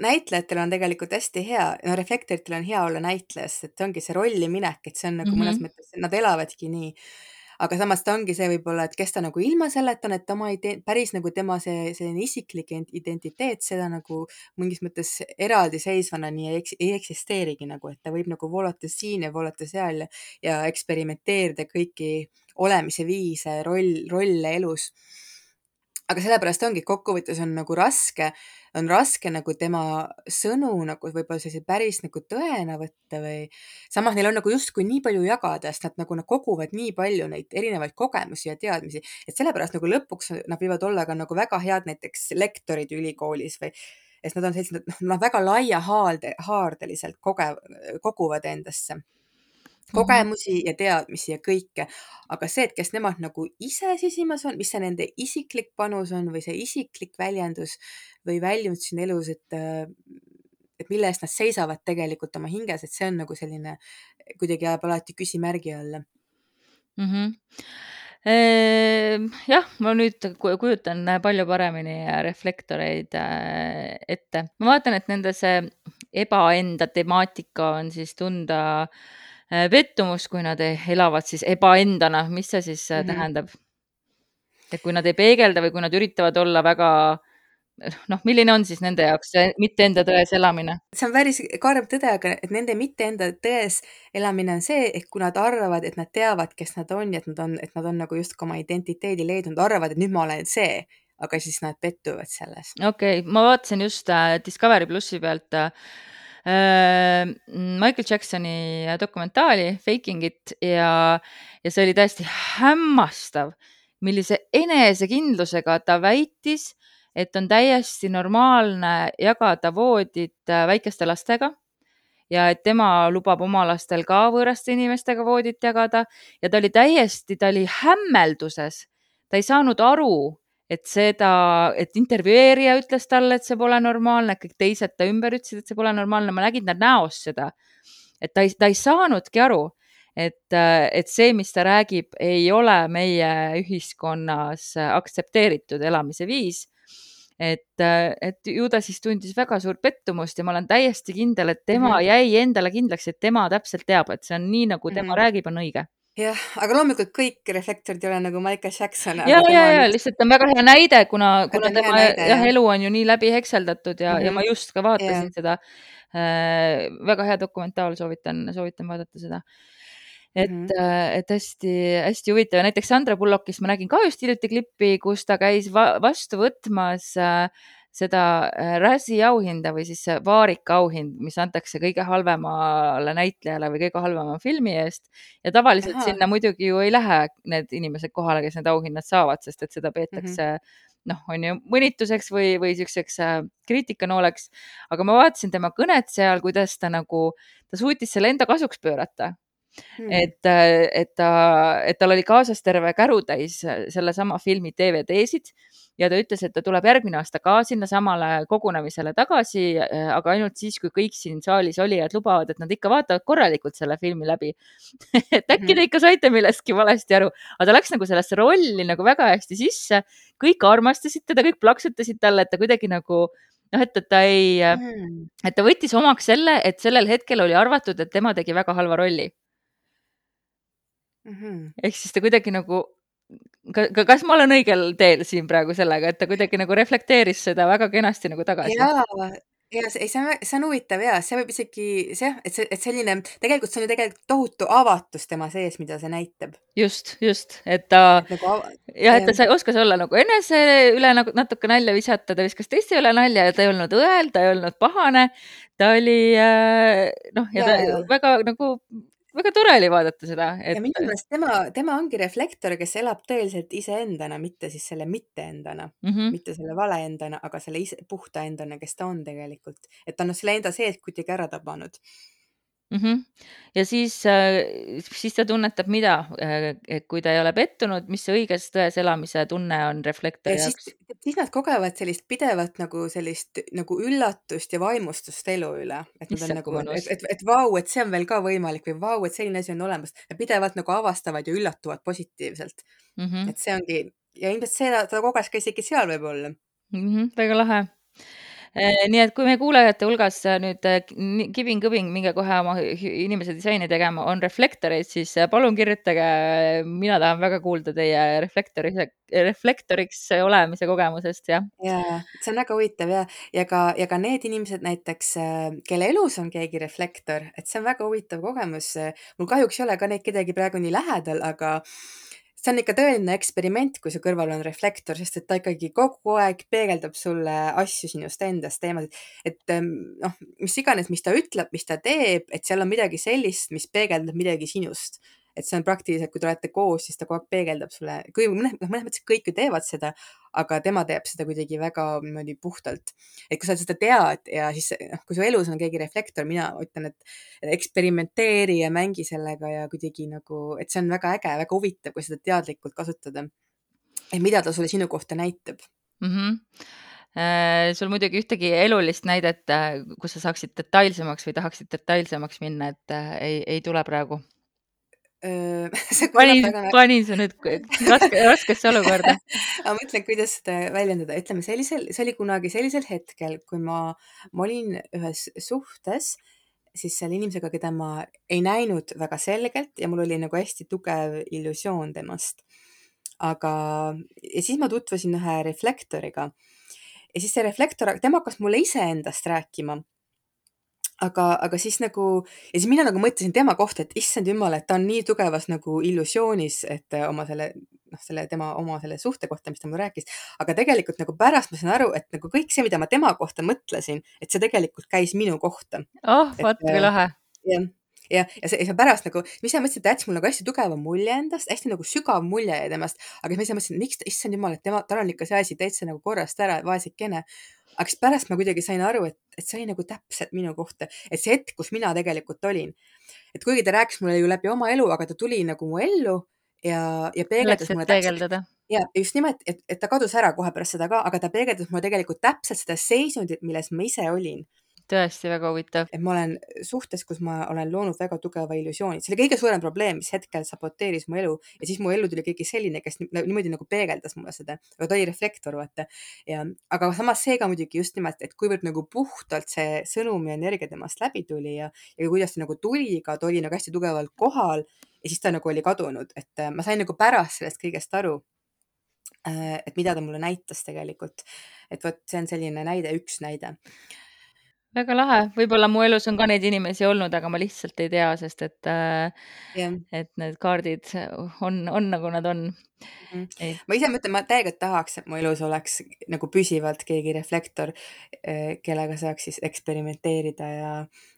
näitlejatel on tegelikult hästi hea, no reflektoritel on hea olla näitlejas, et ongi see rolli minek, et see on nagu mm -hmm. mõnes mõttes, nad elavadki nii aga samas ta ongi see võib-olla, et kes ta nagu ilma selleta on, et oma idee, päris nagu tema see, selline isiklik identiteet, seda nagu mingis mõttes eraldiseisvana nii ei, eks, ei eksisteerigi nagu, et ta võib nagu voolata siin ja voolata seal ja, ja eksperimenteerida kõiki olemise viise, roll, rolle elus aga sellepärast ongi, kokkuvõttes on nagu raske, on raske nagu tema sõnu nagu võib-olla selliseid päris nagu tõena võtta või samas neil on nagu justkui nii palju jagada, sest nad nagu nad koguvad nii palju neid erinevaid kogemusi ja teadmisi, et sellepärast nagu lõpuks nad võivad olla ka nagu väga head näiteks lektorid ülikoolis või et nad on sellised, noh, väga laia haalde, haardeliselt koge-, koguvad endasse. Kogemusi ja teadmisi ja kõike, aga see, et kes nemad nagu ise sisimas on, mis see nende isiklik panus on või see isiklik väljendus või väljund siin elus, et et mille eest nad seisavad tegelikult oma hinges, et see on nagu selline, kuidagi jääb alati küsimärgi alla. Mm. -hmm jah, ma nüüd kujutan palju paremini reflektoreid äh, ette. ma vaatan, et nende see ebaenda temaatika on siis tunda äh, Äh, pettumus, kui nad elavad siis ebaendana, mis see siis mm -hmm. tähendab? et kui nad ei peegelda või kui nad üritavad olla väga *laughs* noh, milline on siis nende jaoks see mitte enda tões elamine? see on päris karm tõde, aga et nende mitte enda tões elamine on see, et kui nad arvavad, et nad teavad, kes nad on ja et nad on, et nad on nagu justkui oma identiteedi leidnud, arvavad, et nüüd ma olen see, aga siis nad pettuvad selles. okei okay,, ma vaatasin just äh, Discovery plussi pealt äh, Äh, Michael Jacksoni dokumentaali Faking it ja, ja see oli täiesti hämmastav, millise enesekindlusega ta väitis, et on täiesti normaalne jagada voodit äh, väikeste lastega ja et tema lubab oma lastel ka võõraste inimestega voodit jagada ja ta oli täiesti, ta oli hämmelduses. ta ei saanud aru, et seda, et intervjueerija ütles talle, et see pole normaalne, kõik teised ta ümber ütlesid, et see pole normaalne, ma nägin ta näost seda. et ta ei, ta ei saanudki aru, et, et see, mis ta räägib, ei ole meie ühiskonnas aktsepteeritud elamise viis. Et, et ju ta siis tundis väga suurt pettumust ja ma olen täiesti kindel, et tema mm -hmm. jäi endale kindlaks, et tema täpselt teab, et see on nii, nagu tema mm -hmm. räägib, on õige jah, aga loomulikult kõik reflektorid ei ole nagu Michael Jackson. ja, ja, ja lihtsalt on väga hea näide, kuna, kuna tema näide, jah, elu on ju nii läbi hekseldatud ja mm, -hmm. ja ma mhm. just ka vaatasin ja. seda äh,. väga hea dokumentaal, soovitan, soovitan vaadata seda. Et mm, -hmm. et hästi-hästi huvitav ja näiteks Sandra Bullockist ma nägin ka just hiljuti klippi, kus ta käis va vastu võtmas äh, seda äh, Razzie auhinda või siis Vaarika auhind, mis antakse kõige halvemale näitlejale või kõige halvema filmi eest. ja tavaliselt Aha. sinna muidugi ju ei lähe need inimesed kohale, kes need auhinnad saavad, sest et seda peetakse mm -hmm noh, on ju mõnituseks või, või siukseks äh, kriitikanooleks. aga ma vaatasin tema kõnet seal, kuidas ta nagu, ta suutis selle enda kasuks pöörata Hmm. et, äh, et ta, et tal oli kaasas terve kärutäis sellesama filmi DVD-sid ja ta ütles, et ta tuleb järgmine aasta ka sinnasamale kogunemisele tagasi, äh, aga ainult siis, kui kõik siin saalis olijad lubavad, et nad ikka vaatavad korralikult selle filmi läbi *laughs* et äkki mhm. te ikka saite millestki valesti aru, aga ta läks nagu sellesse rolli nagu väga hästi sisse, kõik armastasid teda, kõik plaksutasid talle, et ta kuidagi nagu noh, et, et ta ei mm., et ta võttis omaks selle, et sellel hetkel oli arvatud, et tema tegi väga halva rolli mm. -hmm. ehk siis ta kuidagi nagu ka, ka, kas ma olen õigel teel siin praegu sellega, et ta kuidagi nagu reflekteeris seda väga kenasti nagu tagasi? jaa, ja see, see on, see on huvitav ja see võib isegi see, et see, et selline tegelikult see on ju tegelikult tohutu avatus tema sees, mida see näitab. just, just, et ta nagu jah, et ta sai, oskas olla nagu enese üle nagu natuke nalja visata, ta viskas teiste üle nalja ja ta ei olnud õel, ta ei olnud pahane. ta oli äh, noh, ja, ja ta väga nagu väga tore oli vaadata seda et.... ja minu meelest tema, tema ongi reflektor, kes elab tõeliselt iseendana, mitte siis selle mitteendana mm, -hmm. mitte selle valeendana, aga selle ise, puhta endana, kes ta on tegelikult, et ta on selle enda sees kuidagi ära tabanud -hmm. ja siis, äh, siis ta tunnetab, mida, äh, kui ta ei ole pettunud, mis see õiges tões elamise tunne on reflektori jaoks. siis nad kogevad sellist pidevat nagu sellist nagu üllatust ja vaimustust elu üle, et nad on nagu, et, et, et vau, et see on veel ka võimalik või vau, et selline asi on olemas ja pidevalt nagu avastavad ja üllatuvad positiivselt mm. -hmm. et see ongi ja ilmselt see, ta koges ka isegi seal võib-olla mm. -hmm, väga lahe nii et kui meie kuulajate hulgas nüüd äh, kibing-kõbing, minge kohe oma inimese disaini tegema, on reflektoreid, siis äh, palun kirjutage. mina tahan väga kuulda teie reflektori, reflektoriks olemise kogemusest, jah. ja, see on väga huvitav ja, ja ka, ja ka need inimesed näiteks, kelle elus on keegi reflektor, et see on väga huvitav kogemus. mul kahjuks ei ole ka neid kedagi praegu nii lähedal, aga see on ikka tõeline eksperiment, kui su kõrval on reflektor, sest et ta ikkagi kogu aeg peegeldab sulle asju sinust endast, teemasid, et ehm, noh, mis iganes, mis ta ütleb, mis ta teeb, et seal on midagi sellist, mis peegeldab midagi sinust et see on praktiliselt, kui te olete koos, siis ta kogu aeg peegeldab sulle, kui mõnes, noh, mõnes mõttes kõik ju teevad seda, aga tema teeb seda kuidagi väga niimoodi puhtalt. et kui sa seda tead ja siis noh, kui su elus on keegi reflektor, mina ütlen, et eksperimenteeri ja mängi sellega ja kuidagi nagu, et see on väga äge, väga huvitav, kui seda teadlikult kasutada. et mida ta sulle sinu kohta näitab mm. -hmm sul muidugi ühtegi elulist näidet, äh, kus sa saaksid detailsemaks või tahaksid detailsemaks minna, et äh, ei, ei tule praegu *laughs* panin, panin su nüüd raske, raskesse olukorda. *laughs* Ma mõtlen, kuidas seda väljendada, ütleme sellisel, see oli kunagi sellisel hetkel, kui ma, ma olin ühes suhtes, siis selle inimesega, keda ma ei näinud väga selgelt ja mul oli nagu hästi tugev illusioon temast. aga, ja siis ma tutvusin ühe reflektoriga. Ja siis see reflektor, tema hakkas mulle iseendast rääkima aga, aga siis nagu ja siis mina nagu mõtlesin tema kohta, et issand jumal, et ta on nii tugevas nagu illusioonis, et äh, oma selle noh, selle tema oma selle suhte kohta, mis ta mulle rääkis. aga tegelikult nagu pärast ma saan aru, et nagu kõik see, mida ma tema kohta mõtlesin, et see tegelikult käis minu kohta. oh, vot kui äh, lahe. jah ja, ja see, see pärast nagu, ma ise mõtlesin, et ta jättis mulle nagu hästi tugeva mulje endast, hästi nagu sügav mulje temast, aga siis ma ise mõtlesin, miks issand jumal, et tema, tal on ikka see asi täitsa nagu korrast ära, vaesekene aga siis pärast ma kuidagi sain aru, et, et see oli nagu täpselt minu kohta, et see hetk, kus mina tegelikult olin. et kuigi ta rääkis mulle ju läbi oma elu, aga ta tuli nagu mu ellu ja, ja peegeldas mulle täpselt. ja just nimelt, et, et ta kadus ära kohe pärast seda ka, aga ta peegeldas mulle tegelikult täpselt seda seisundit, milles ma ise olin tõesti väga huvitav. et ma olen suhtes, kus ma olen loonud väga tugeva illusiooni, see oli kõige suurem probleem, mis hetkel saboteeris mu elu ja siis mu ellu tuli keegi selline, kes niimoodi nagu peegeldas mulle seda, aga ta oli reflektor, vaata. ja, aga samas see ka muidugi just nimelt, et kuivõrd nagu puhtalt see sõnum ja energia temast läbi tuli ja, ja kuidas ta nagu tuli ka, ta oli nagu hästi tugevalt kohal ja siis ta nagu oli kadunud, et äh, ma sain nagu pärast sellest kõigest aru äh, et mida ta mulle näitas tegelikult. et vot see on selline näide, üks näide väga lahe, võib-olla mu elus on ka neid inimesi olnud, aga ma lihtsalt ei tea, sest et äh, jah. et need kaardid on, on nagu nad on mm. -hmm. ma ise mõtlen, ma täiega tahaks, et mu elus oleks nagu püsivalt keegi reflektor, äh, kellega saaks siis eksperimenteerida ja,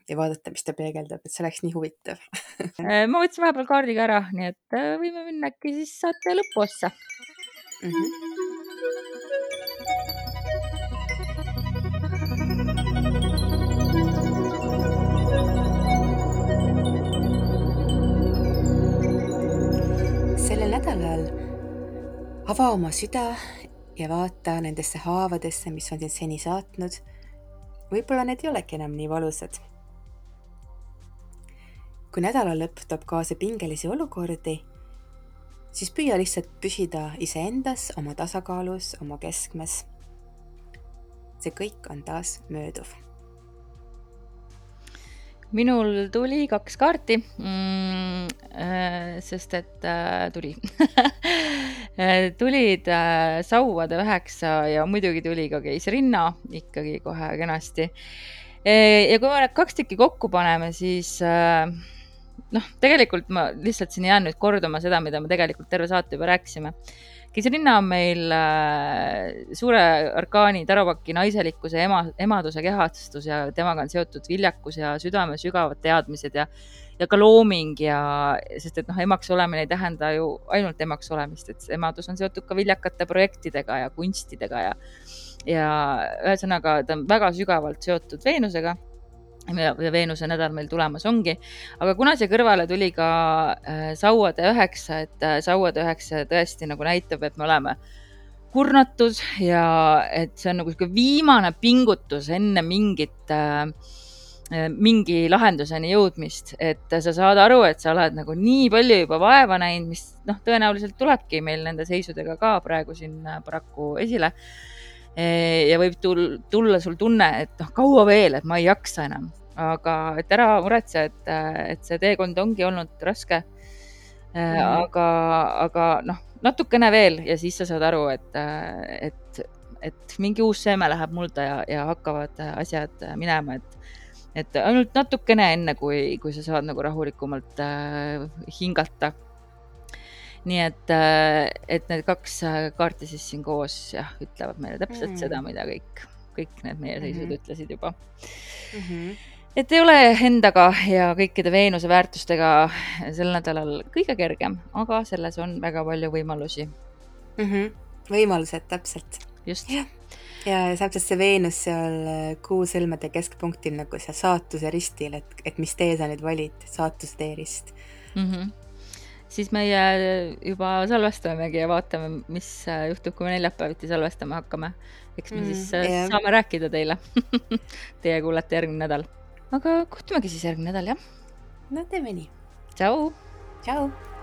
ja vaadata, mis ta peegeldab, et see oleks nii huvitav *laughs* äh, ma võtsin vahepeal kaardi ka ära, nii et võime minna äkki siis saate lõpuossa mm. -hmm. Ava oma süda ja vaata nendesse haavadesse, mis on sind seni saatnud. võib-olla need ei olegi enam nii valusad. kui nädala lõpp toob kaasa pingelisi olukordi, siis püüa lihtsalt püsida iseendas, oma tasakaalus, oma keskmes. see kõik on taas mööduv minul tuli kaks kaarti. Mm,, äh, sest et äh, tuli. *laughs* Tulid äh, sauade üheksa ja muidugi tuli ka keisrinna ikkagi kohe kenasti. E,. ja kui me need kaks tükki kokku paneme, siis noh, tegelikult ma lihtsalt siin jään nüüd kordama seda, mida me tegelikult terve saate juba rääkisime Kisrinna on meil äh, suure arkaani taropaki naiselikkuse ema, emaduse kehastus ja temaga on seotud viljakus ja südame sügavad teadmised ja, ja ka looming ja, sest et noh, emaks olemine ei tähenda ju ainult emaks olemist, et emadus on seotud ka viljakate projektidega ja kunstidega ja, ja ühesõnaga ta on väga sügavalt seotud Veenusega ja Veenuse nädal meil tulemas ongi. aga kuna siia kõrvale tuli ka äh, sauade üheksa, et äh, sauade üheksa tõesti nagu näitab, et me oleme kurnatud ja et see on nagu sihuke viimane pingutus enne mingit äh, äh, mingi lahenduseni jõudmist, et sa saad aru, et sa oled nagu nii palju juba vaeva näinud, mis noh, tõenäoliselt tulebki meil nende seisudega ka praegu siin paraku esile ja võib tulla sul tunne, et noh, kaua veel, et ma ei jaksa enam, aga et ära muretse, et, et see teekond ongi olnud raske. Mm.. aga, aga noh, natukene veel ja siis sa saad aru, et, et, et mingi uus seeme läheb mulda ja, ja hakkavad asjad minema, et et ainult natukene enne, kui, kui sa saad nagu rahulikumalt äh, hingata nii et, äh, et need kaks äh, kaarti siis siin koos jah, ütlevad meile täpselt mm. seda, mida kõik, kõik need meie seisud mm -hmm. ütlesid juba mm. -hmm. et ei ole endaga ja kõikide Veenuse väärtustega sel nädalal kõige kergem, aga selles on väga palju võimalusi mm. -hmm. võimalused, täpselt. just. ja täpselt see Veenus seal äh, kuu sõlmede keskpunktil nagu seal saatuse ristil, et, et mis tee sa nüüd valid, saatuse teerist mm. -hmm siis meie juba salvestamegi ja vaatame, mis juhtub, kui me neljapäeviti salvestama hakkame. eks me mm, siis yeah. saame rääkida teile *laughs* Teie kuulete järgmine nädal. aga kohtumegi siis järgmine nädal, jah. no teeme nii. tšau. tšau